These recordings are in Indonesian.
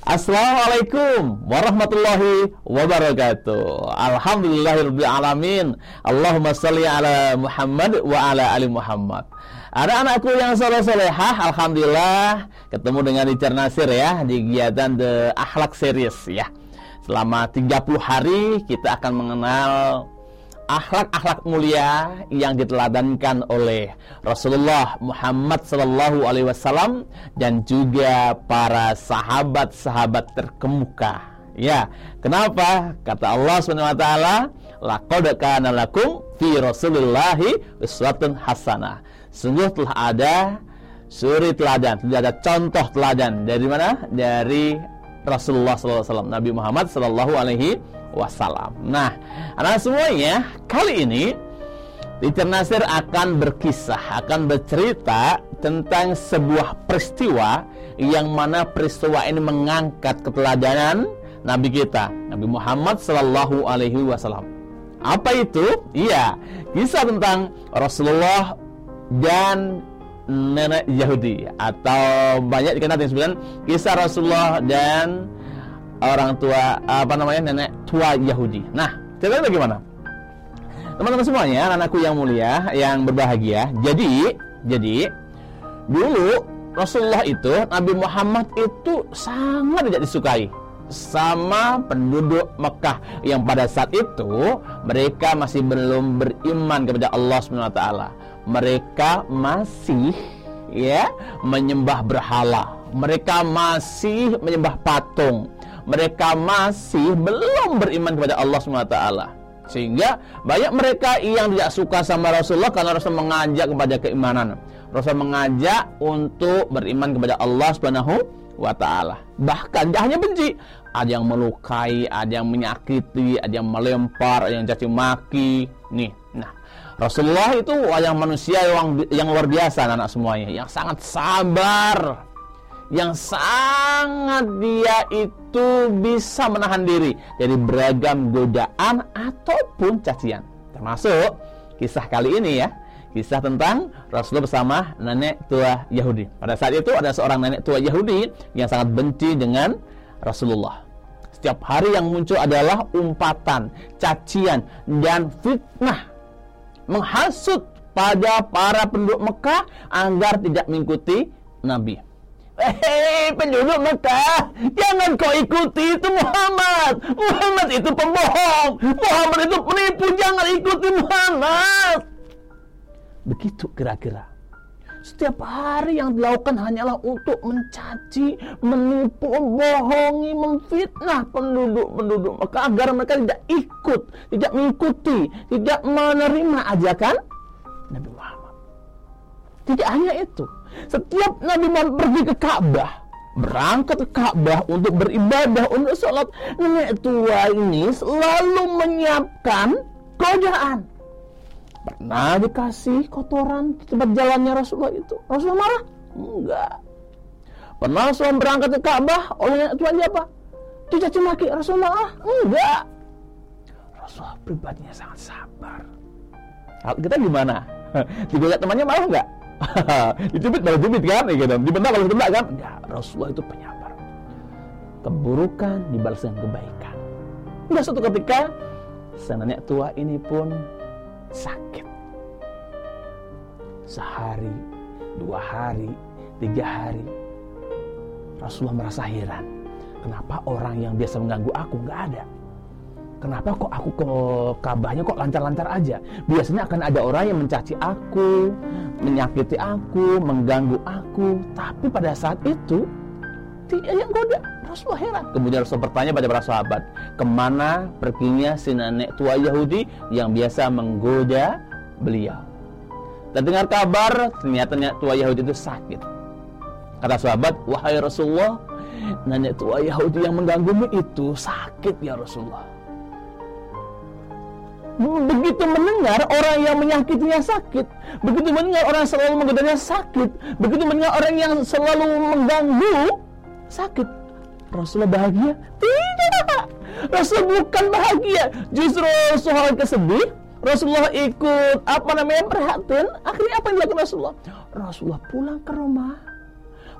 Assalamualaikum warahmatullahi wabarakatuh. Alhamdulillahirrahmanirrahim. Allahumma salli ala Muhammad wa ala ali Muhammad. Ada anakku yang soleh solehah, Alhamdulillah ketemu dengan Teacher Nasir ya di kegiatan The Akhlak Series ya. Selama 30 hari kita akan mengenal akhlak-akhlak mulia yang diteladankan oleh Rasulullah Muhammad Sallallahu Alaihi Wasallam dan juga para sahabat-sahabat terkemuka. Ya, kenapa? Kata Allah Subhanahu Wa Taala, "Laqad lakum fi Rasulillahi uswatun hasanah." Sungguh telah ada suri teladan, tidak ada contoh teladan dari mana? Dari Rasulullah SAW, Nabi Muhammad Sallallahu Alaihi Wasallam. Nah, anak semuanya, kali ini Teacher Nasir akan berkisah, akan bercerita tentang sebuah peristiwa yang mana peristiwa ini mengangkat keteladanan Nabi kita, Nabi Muhammad Sallallahu Alaihi Wasallam. Apa itu? Iya, kisah tentang Rasulullah dan nenek Yahudi atau banyak dikenal dengan kisah Rasulullah dan orang tua apa namanya nenek tua Yahudi. Nah, ceritanya bagaimana? Teman-teman semuanya, anakku yang mulia, yang berbahagia. Jadi, jadi dulu Rasulullah itu Nabi Muhammad itu sangat tidak disukai sama penduduk Mekah yang pada saat itu mereka masih belum beriman kepada Allah Subhanahu wa taala mereka masih ya menyembah berhala. Mereka masih menyembah patung. Mereka masih belum beriman kepada Allah SWT. Sehingga banyak mereka yang tidak suka sama Rasulullah karena Rasul mengajak kepada keimanan. Rasul mengajak untuk beriman kepada Allah Subhanahu wa taala. Bahkan tidak hanya benci, ada yang melukai, ada yang menyakiti, ada yang melempar, ada yang caci maki. Nih, nah Rasulullah itu wajah manusia yang yang luar biasa anak semuanya, yang sangat sabar, yang sangat dia itu bisa menahan diri dari beragam godaan ataupun cacian. Termasuk kisah kali ini ya, kisah tentang Rasulullah bersama nenek tua Yahudi. Pada saat itu ada seorang nenek tua Yahudi yang sangat benci dengan Rasulullah. Setiap hari yang muncul adalah umpatan, cacian, dan fitnah menghasut pada para penduduk Mekah agar tidak mengikuti Nabi. Hei penduduk Mekah, jangan kau ikuti itu Muhammad. Muhammad itu pembohong. Muhammad itu penipu, jangan ikuti Muhammad. Begitu kira-kira. Setiap hari yang dilakukan hanyalah untuk mencaci, menipu, membohongi, memfitnah penduduk-penduduk Mekah agar mereka tidak ikut, tidak mengikuti, tidak menerima ajakan Nabi Muhammad. Tidak hanya itu, setiap Nabi Muhammad pergi ke Ka'bah, berangkat ke Ka'bah untuk beribadah, untuk sholat, nenek tua ini selalu menyiapkan godaan Pernah dikasih kotoran di tempat jalannya Rasulullah itu? Rasulullah marah? Enggak. Pernah Rasulullah berangkat ke Ka'bah oleh Tuhan apa? Dicaci maki Rasulullah? Enggak. Rasulullah pribadinya sangat sabar. Kita gimana? Digugat temannya marah enggak? Dicubit baru cubit kan? Gitu. Dibentak baru bentak kan? Enggak. Rasulullah itu penyabar. Keburukan dibalas dengan kebaikan. Enggak suatu ketika sang tua ini pun sakit. Sehari, dua hari, tiga hari. Rasulullah merasa heran. Kenapa orang yang biasa mengganggu aku nggak ada? Kenapa kok aku ke kabahnya kok lancar-lancar aja? Biasanya akan ada orang yang mencaci aku, menyakiti aku, mengganggu aku. Tapi pada saat itu tidak yang goda. Rasulullah heran. Kemudian Rasul bertanya pada para sahabat, ke mana perginya si nenek tua Yahudi yang biasa menggoda beliau? Dan dengar kabar, ternyata nenek tua Yahudi itu sakit. Kata sahabat, wahai Rasulullah, nenek tua Yahudi yang mengganggumu itu sakit ya Rasulullah. Begitu mendengar orang yang menyakitinya sakit, begitu mendengar orang yang selalu menggodanya sakit, begitu mendengar orang yang selalu mengganggu sakit, Rasulullah bahagia? Tidak. Rasul bukan bahagia. Justru soal kesedih, Rasulullah ikut apa namanya perhatian. Akhirnya apa yang dilakukan Rasulullah? Rasulullah pulang ke rumah,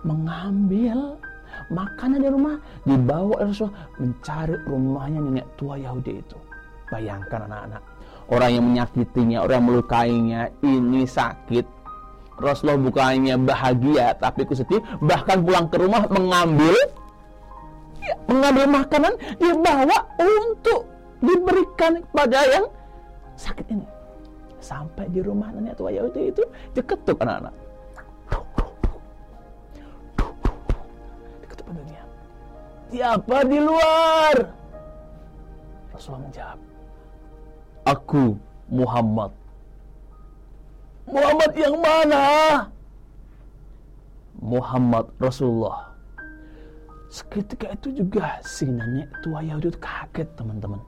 mengambil makanan di rumah dibawa Rasulullah mencari rumahnya nenek tua Yahudi itu bayangkan anak-anak orang yang menyakitinya orang yang melukainya ini sakit. Rasulullah bukannya bahagia tapi sedih. Bahkan pulang ke rumah mengambil ya, mengambil makanan dibawa untuk diberikan kepada yang sakit ini. Sampai di rumah nenek tua Yahudi itu diketuk anak-anak. Diketuk pintunya. Siapa di luar? Rasulullah menjawab aku Muhammad Muhammad yang mana? Muhammad Rasulullah. Seketika itu juga si nenek tua Yahudi kaget teman-teman.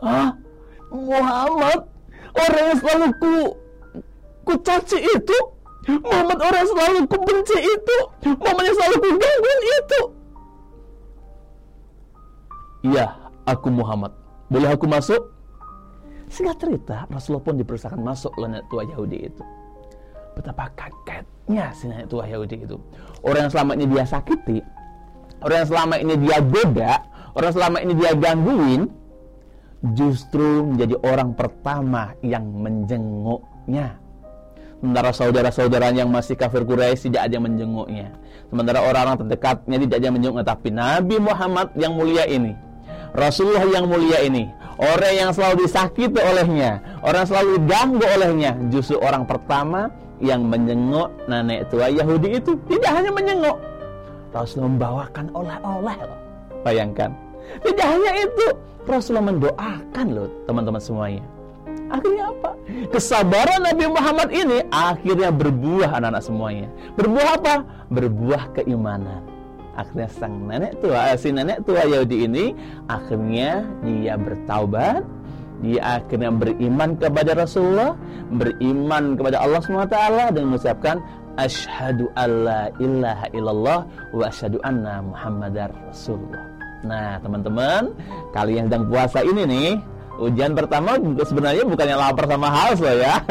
Ah, Muhammad orang yang selalu ku ku caci itu, Muhammad orang yang selalu ku benci itu, Muhammad yang selalu ku gangguin itu. Iya, aku Muhammad. Boleh aku masuk? Singkat cerita, Rasulullah pun dipersilakan masuk oleh nenek tua Yahudi itu. Betapa kagetnya si nenek tua Yahudi itu. Orang yang selama ini dia sakiti, orang yang selama ini dia goda, orang yang selama ini dia gangguin, justru menjadi orang pertama yang menjenguknya. Sementara saudara-saudaranya yang masih kafir Quraisy tidak ada yang menjenguknya. Sementara orang-orang terdekatnya tidak ada yang menjenguknya. Tapi Nabi Muhammad yang mulia ini, Rasulullah yang mulia ini, orang yang selalu disakiti olehnya, orang selalu diganggu olehnya, justru orang pertama yang menjenguk nenek tua Yahudi itu tidak hanya menjenguk, Rasulullah membawakan oleh-oleh. Bayangkan. Tidak hanya itu, Rasulullah mendoakan loh teman-teman semuanya. Akhirnya apa? Kesabaran Nabi Muhammad ini akhirnya berbuah anak-anak semuanya. Berbuah apa? Berbuah keimanan akhirnya sang nenek tua eh, si nenek tua Yahudi ini akhirnya dia bertaubat. Dia akhirnya beriman kepada Rasulullah beriman kepada Allah SWT dan mengucapkan asyhadu alla ilaha illallah wa asyhadu anna muhammadar rasulullah. Nah teman-teman kalian sedang puasa ini nih ujian pertama sebenarnya bukannya lapar sama haus loh ya.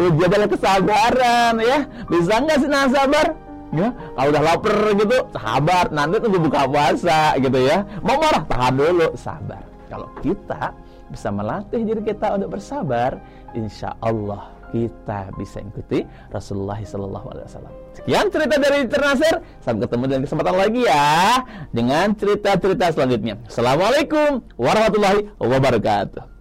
Ujian adalah kesabaran ya. Bisa nggak sih nah sabar ya kalau udah lapar gitu sabar nanti tunggu buka puasa gitu ya mau marah tahan dulu sabar kalau kita bisa melatih diri kita untuk bersabar insya Allah kita bisa ikuti Rasulullah Sallallahu Alaihi Wasallam. Sekian cerita dari Ternasir. Sampai ketemu dengan kesempatan lagi ya dengan cerita-cerita selanjutnya. Assalamualaikum warahmatullahi wabarakatuh.